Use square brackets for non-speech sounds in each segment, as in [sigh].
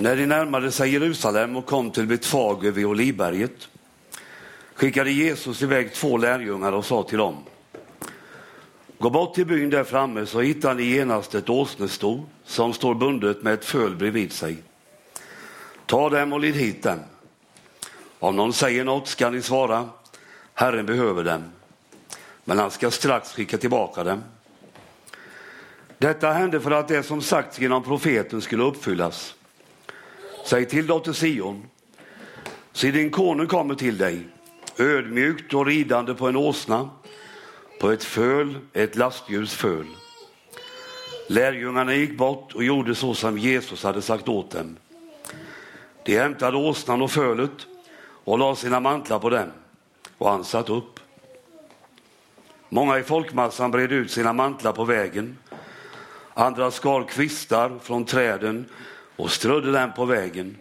När de närmade sig Jerusalem och kom till Betfage vid Olivberget skickade Jesus iväg två lärjungar och sa till dem. Gå bort till byn där framme så hittar ni genast ett åsnesto som står bundet med ett föl bredvid sig. Ta dem och led hit dem. Om någon säger något ska ni svara, Herren behöver dem. Men han ska strax skicka tillbaka dem. Detta hände för att det som sagts genom profeten skulle uppfyllas. Säg till dotter Sion, se din konung kommer till dig, ödmjukt och ridande på en åsna, på ett föl, ett lastdjurs föl. Lärjungarna gick bort och gjorde så som Jesus hade sagt åt dem. De hämtade åsnan och fölet och lade sina mantlar på dem och han satt upp. Många i folkmassan bredde ut sina mantlar på vägen. Andra skar kvistar från träden och strödde den på vägen.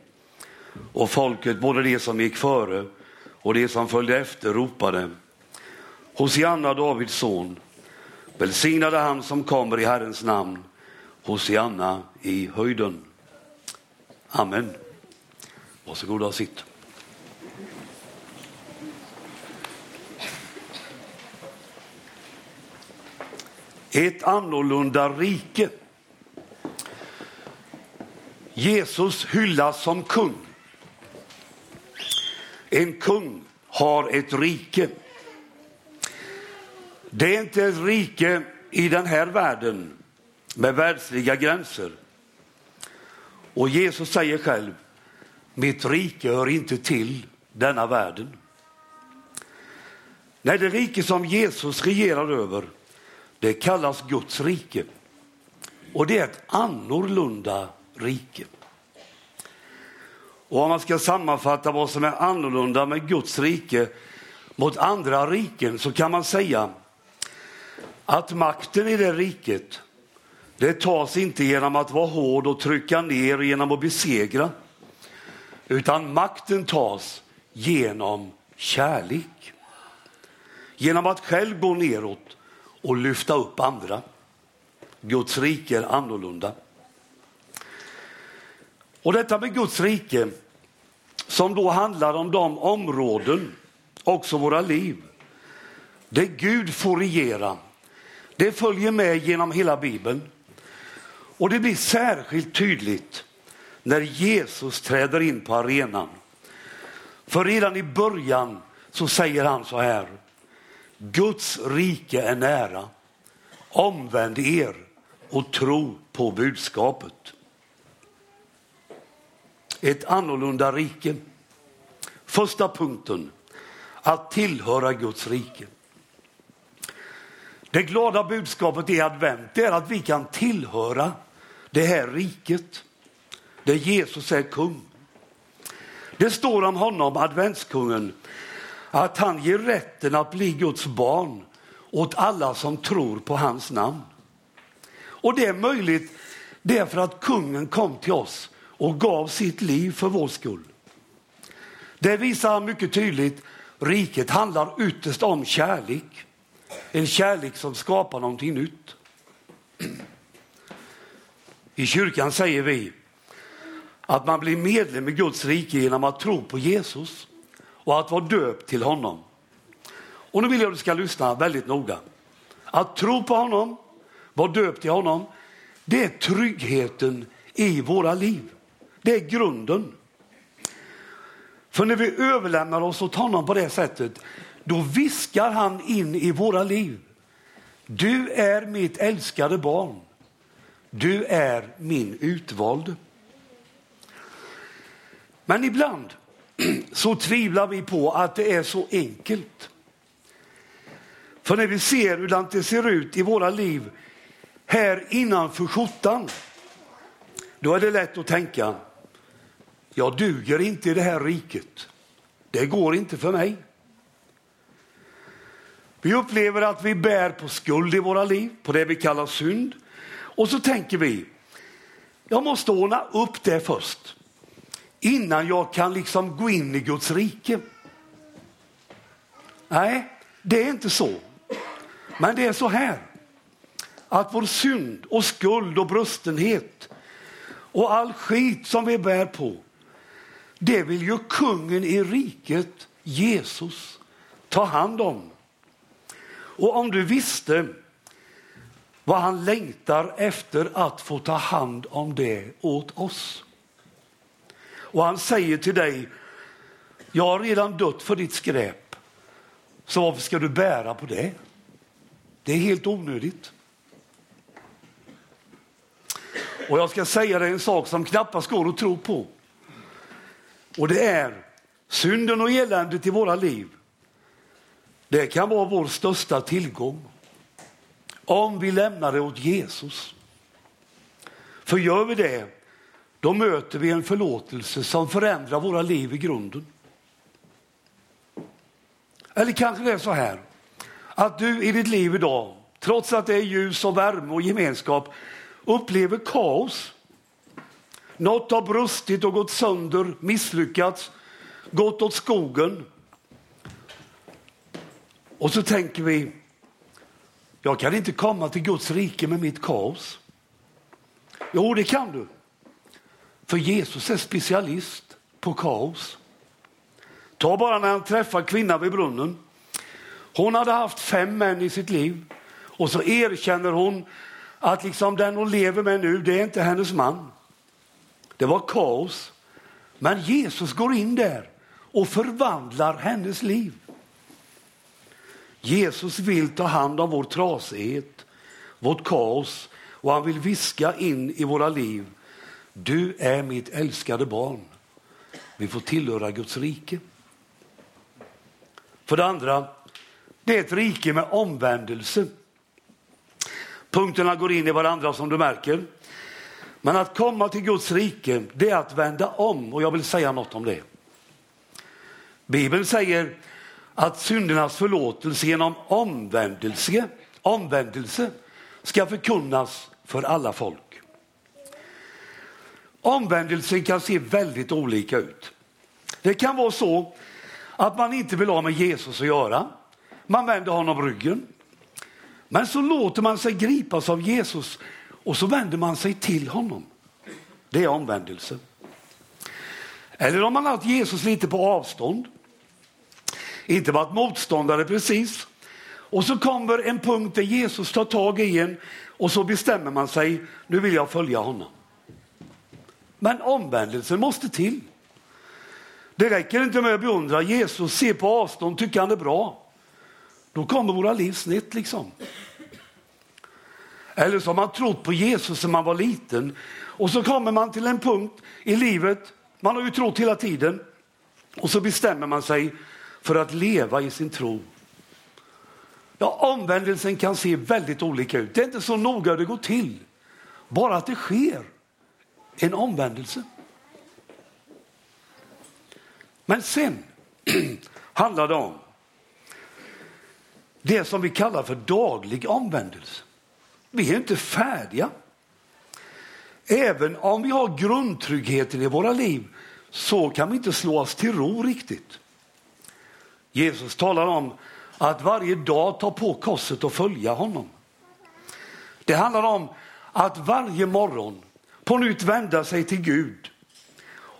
Och folket, både de som gick före och de som följde efter, ropade Hosianna, Davids son. Välsignade han som kommer i Herrens namn. Hosianna i höjden. Amen. Varsågoda och sitt. Ett annorlunda rike. Jesus hyllas som kung. En kung har ett rike. Det är inte ett rike i den här världen med världsliga gränser. Och Jesus säger själv, mitt rike hör inte till denna världen. Nej, det rike som Jesus regerar över, det kallas Guds rike. Och det är ett annorlunda rike. Och om man ska sammanfatta vad som är annorlunda med Guds rike mot andra riken så kan man säga att makten i det riket, det tas inte genom att vara hård och trycka ner genom att besegra. Utan makten tas genom kärlek. Genom att själv gå neråt och lyfta upp andra. Guds rike är annorlunda. Och detta med Guds rike som då handlar om de områden, också våra liv, där Gud får regera. Det följer med genom hela Bibeln. Och det blir särskilt tydligt när Jesus träder in på arenan. För redan i början så säger han så här. Guds rike är nära. Omvänd er och tro på budskapet. Ett annorlunda rike. Första punkten, att tillhöra Guds rike. Det glada budskapet i advent är att vi kan tillhöra det här riket där Jesus är kung. Det står om honom, adventskungen, att han ger rätten att bli Guds barn åt alla som tror på hans namn. Och det är möjligt därför att kungen kom till oss och gav sitt liv för vår skull. Det visar mycket tydligt. Riket handlar ytterst om kärlek. En kärlek som skapar någonting nytt. I kyrkan säger vi att man blir medlem i Guds rike genom att tro på Jesus och att vara döpt till honom. Och nu vill jag att du ska lyssna väldigt noga. Att tro på honom, vara döpt till honom, det är tryggheten i våra liv. Det är grunden. För när vi överlämnar oss åt honom på det sättet, då viskar han in i våra liv. Du är mitt älskade barn. Du är min utvalde. Men ibland [clears throat] så tvivlar vi på att det är så enkelt. För när vi ser hur det ser ut i våra liv här innanför skjortan, då är det lätt att tänka, jag duger inte i det här riket. Det går inte för mig. Vi upplever att vi bär på skuld i våra liv, på det vi kallar synd. Och så tänker vi, jag måste ordna upp det först innan jag kan liksom gå in i Guds rike. Nej, det är inte så. Men det är så här att vår synd och skuld och brustenhet och all skit som vi bär på, det vill ju kungen i riket, Jesus, ta hand om. Och om du visste vad han längtar efter att få ta hand om det åt oss. Och han säger till dig, jag har redan dött för ditt skräp, så varför ska du bära på det? Det är helt onödigt. Och jag ska säga dig en sak som knappast går att tro på. Och det är synden och eländet i våra liv. Det kan vara vår största tillgång om vi lämnar det åt Jesus. För gör vi det, då möter vi en förlåtelse som förändrar våra liv i grunden. Eller kanske det är så här, att du i ditt liv idag, trots att det är ljus och värme och gemenskap, upplever kaos. Något har brustit och gått sönder, misslyckats, gått åt skogen. Och så tänker vi, jag kan inte komma till Guds rike med mitt kaos. Jo, det kan du. För Jesus är specialist på kaos. Ta bara när han träffar kvinnan vid brunnen. Hon hade haft fem män i sitt liv och så erkänner hon att liksom den hon lever med nu, det är inte hennes man. Det var kaos. Men Jesus går in där och förvandlar hennes liv. Jesus vill ta hand om vår trasighet, vårt kaos och han vill viska in i våra liv. Du är mitt älskade barn. Vi får tillhöra Guds rike. För det andra, det är ett rike med omvändelse. Punkterna går in i varandra som du märker. Men att komma till Guds rike, det är att vända om och jag vill säga något om det. Bibeln säger att syndernas förlåtelse genom omvändelse, omvändelse ska förkunnas för alla folk. Omvändelsen kan se väldigt olika ut. Det kan vara så att man inte vill ha med Jesus att göra. Man vänder honom ryggen. Men så låter man sig gripas av Jesus och så vänder man sig till honom. Det är omvändelse. Eller om man har haft Jesus lite på avstånd. Inte varit motståndare precis. Och så kommer en punkt där Jesus tar tag i en och så bestämmer man sig, nu vill jag följa honom. Men omvändelsen måste till. Det räcker inte med att beundra Jesus, se på avstånd, tycka han är bra. Då kommer våra liv snett liksom. Eller så har man trott på Jesus när man var liten och så kommer man till en punkt i livet, man har ju trott hela tiden, och så bestämmer man sig för att leva i sin tro. Ja, omvändelsen kan se väldigt olika ut. Det är inte så noga hur det går till, bara att det sker en omvändelse. Men sen [clears throat] handlar det om det som vi kallar för daglig omvändelse. Vi är inte färdiga. Även om vi har grundtryggheten i våra liv så kan vi inte slå oss till ro riktigt. Jesus talar om att varje dag ta på korset och följa honom. Det handlar om att varje morgon på nytt vända sig till Gud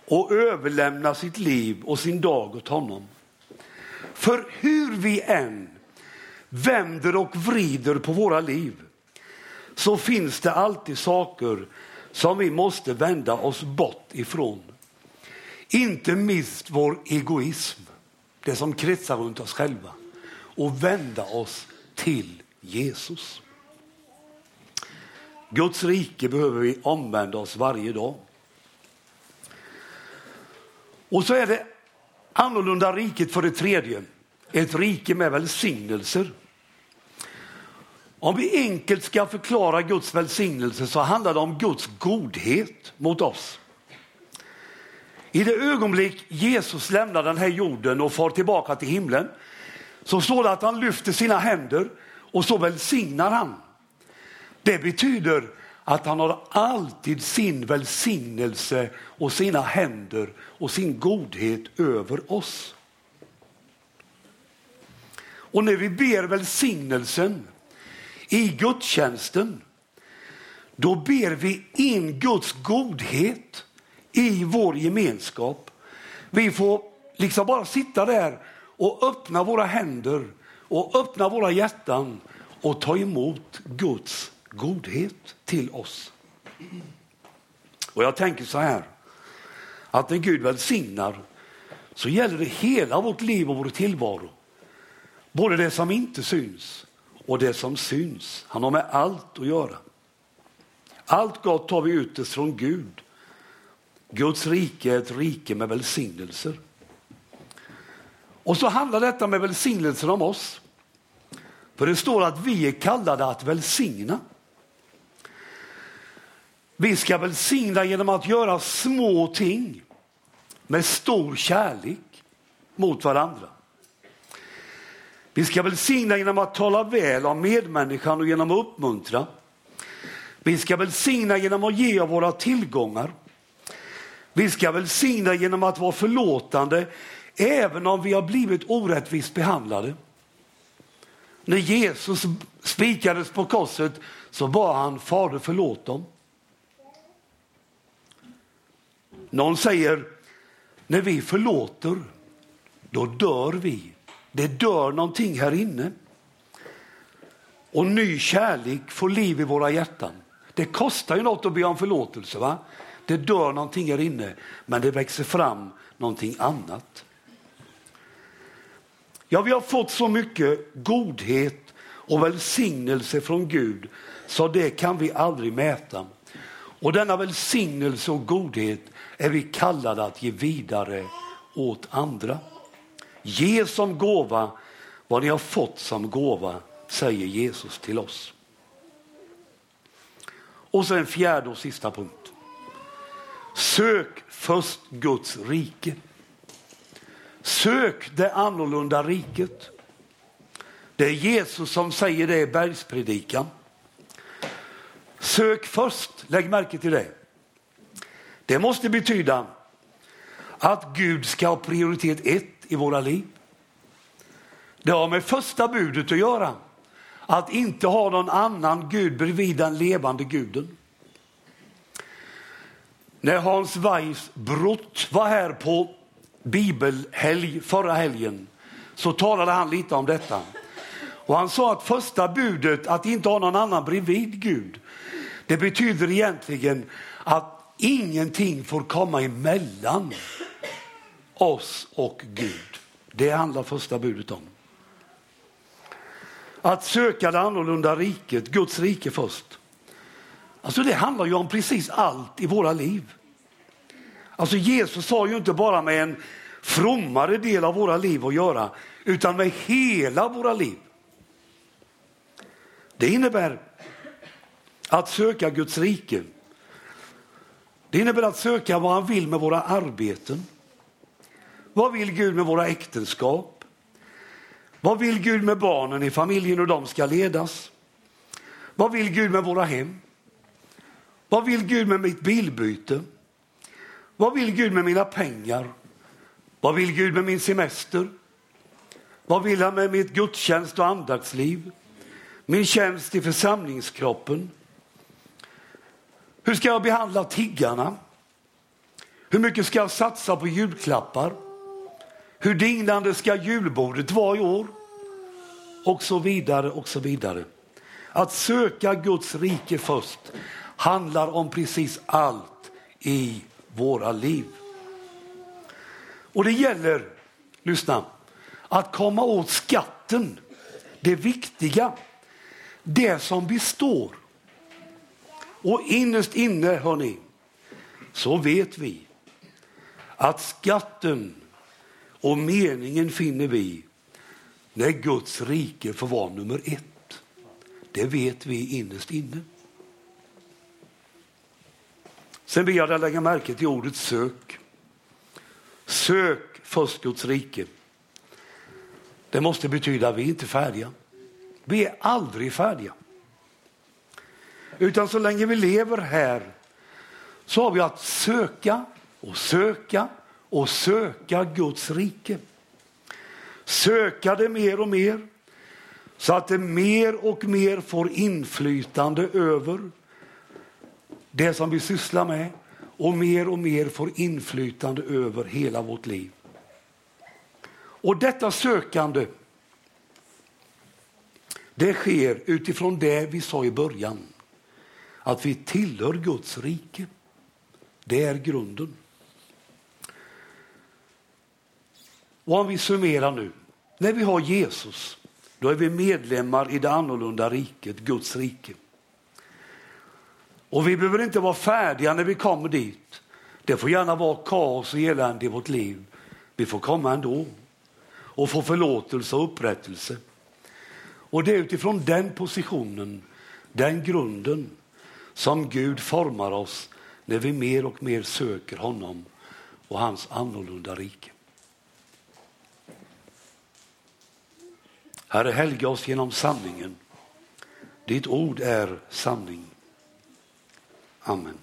och överlämna sitt liv och sin dag åt honom. För hur vi än vänder och vrider på våra liv så finns det alltid saker som vi måste vända oss bort ifrån. Inte minst vår egoism, det som kretsar runt oss själva och vända oss till Jesus. Guds rike behöver vi omvända oss varje dag. Och så är det annorlunda riket för det tredje. Ett rike med välsignelser. Om vi enkelt ska förklara Guds välsignelse så handlar det om Guds godhet mot oss. I det ögonblick Jesus lämnar den här jorden och far tillbaka till himlen så står det att han lyfter sina händer och så välsignar han. Det betyder att han har alltid sin välsignelse och sina händer och sin godhet över oss. Och när vi ber välsignelsen i gudstjänsten, då ber vi in Guds godhet i vår gemenskap. Vi får liksom bara sitta där och öppna våra händer och öppna våra hjärtan och ta emot Guds godhet till oss. Och jag tänker så här, att när Gud välsignar så gäller det hela vårt liv och vår tillvaro. Både det som inte syns och det som syns. Han har med allt att göra. Allt gott tar vi ytterst från Gud. Guds rike är ett rike med välsignelser. Och så handlar detta med välsignelser om oss. För det står att vi är kallade att välsigna. Vi ska välsigna genom att göra små ting med stor kärlek mot varandra. Vi ska välsigna genom att tala väl om medmänniskan och genom att uppmuntra. Vi ska välsigna genom att ge av våra tillgångar. Vi ska välsigna genom att vara förlåtande även om vi har blivit orättvist behandlade. När Jesus spikades på korset så bad han Fader förlåt dem. Någon säger när vi förlåter då dör vi. Det dör någonting här inne. Och ny kärlek får liv i våra hjärtan. Det kostar ju något att be om förlåtelse. va? Det dör någonting här inne, men det växer fram någonting annat. Ja, vi har fått så mycket godhet och välsignelse från Gud så det kan vi aldrig mäta. Och denna välsignelse och godhet är vi kallade att ge vidare åt andra. Ge som gåva vad ni har fått som gåva, säger Jesus till oss. Och så en fjärde och sista punkt. Sök först Guds rike. Sök det annorlunda riket. Det är Jesus som säger det i bergspredikan. Sök först, lägg märke till det. Det måste betyda att Gud ska ha prioritet ett i våra liv. Det har med första budet att göra. Att inte ha någon annan Gud bredvid den levande guden. När Hans Weissbrott var här på bibelhelg förra helgen så talade han lite om detta. Och han sa att första budet, att inte ha någon annan bredvid Gud, det betyder egentligen att ingenting får komma emellan oss och Gud. Det handlar första budet om. Att söka det annorlunda riket, Guds rike först. Alltså det handlar ju om precis allt i våra liv. Alltså Jesus har ju inte bara med en frommare del av våra liv att göra, utan med hela våra liv. Det innebär att söka Guds rike. Det innebär att söka vad han vill med våra arbeten. Vad vill Gud med våra äktenskap? Vad vill Gud med barnen i familjen och de ska ledas? Vad vill Gud med våra hem? Vad vill Gud med mitt bilbyte? Vad vill Gud med mina pengar? Vad vill Gud med min semester? Vad vill han med mitt gudstjänst och andaktsliv? Min tjänst i församlingskroppen? Hur ska jag behandla tiggarna? Hur mycket ska jag satsa på julklappar? Hur dignande ska julbordet vara i år? Och så vidare och så vidare. Att söka Guds rike först handlar om precis allt i våra liv. Och det gäller, lyssna, att komma åt skatten, det viktiga, det som består. Och innerst inne, hörni, så vet vi att skatten och meningen finner vi när Guds rike får vara nummer ett. Det vet vi innerst inne. Sen ber jag dig lägga märke till ordet sök. Sök först Guds rike. Det måste betyda att vi inte är färdiga. Vi är aldrig färdiga. Utan så länge vi lever här så har vi att söka och söka och söka Guds rike. Söka det mer och mer så att det mer och mer får inflytande över det som vi sysslar med och mer och mer får inflytande över hela vårt liv. Och detta sökande, det sker utifrån det vi sa i början, att vi tillhör Guds rike. Det är grunden. Och om vi summerar nu, när vi har Jesus, då är vi medlemmar i det annorlunda riket, Guds rike. Och vi behöver inte vara färdiga när vi kommer dit. Det får gärna vara kaos och elände i vårt liv. Vi får komma ändå och få förlåtelse och upprättelse. Och det är utifrån den positionen, den grunden, som Gud formar oss när vi mer och mer söker honom och hans annorlunda rike. Herre, helga oss genom sanningen. Ditt ord är sanning. Amen.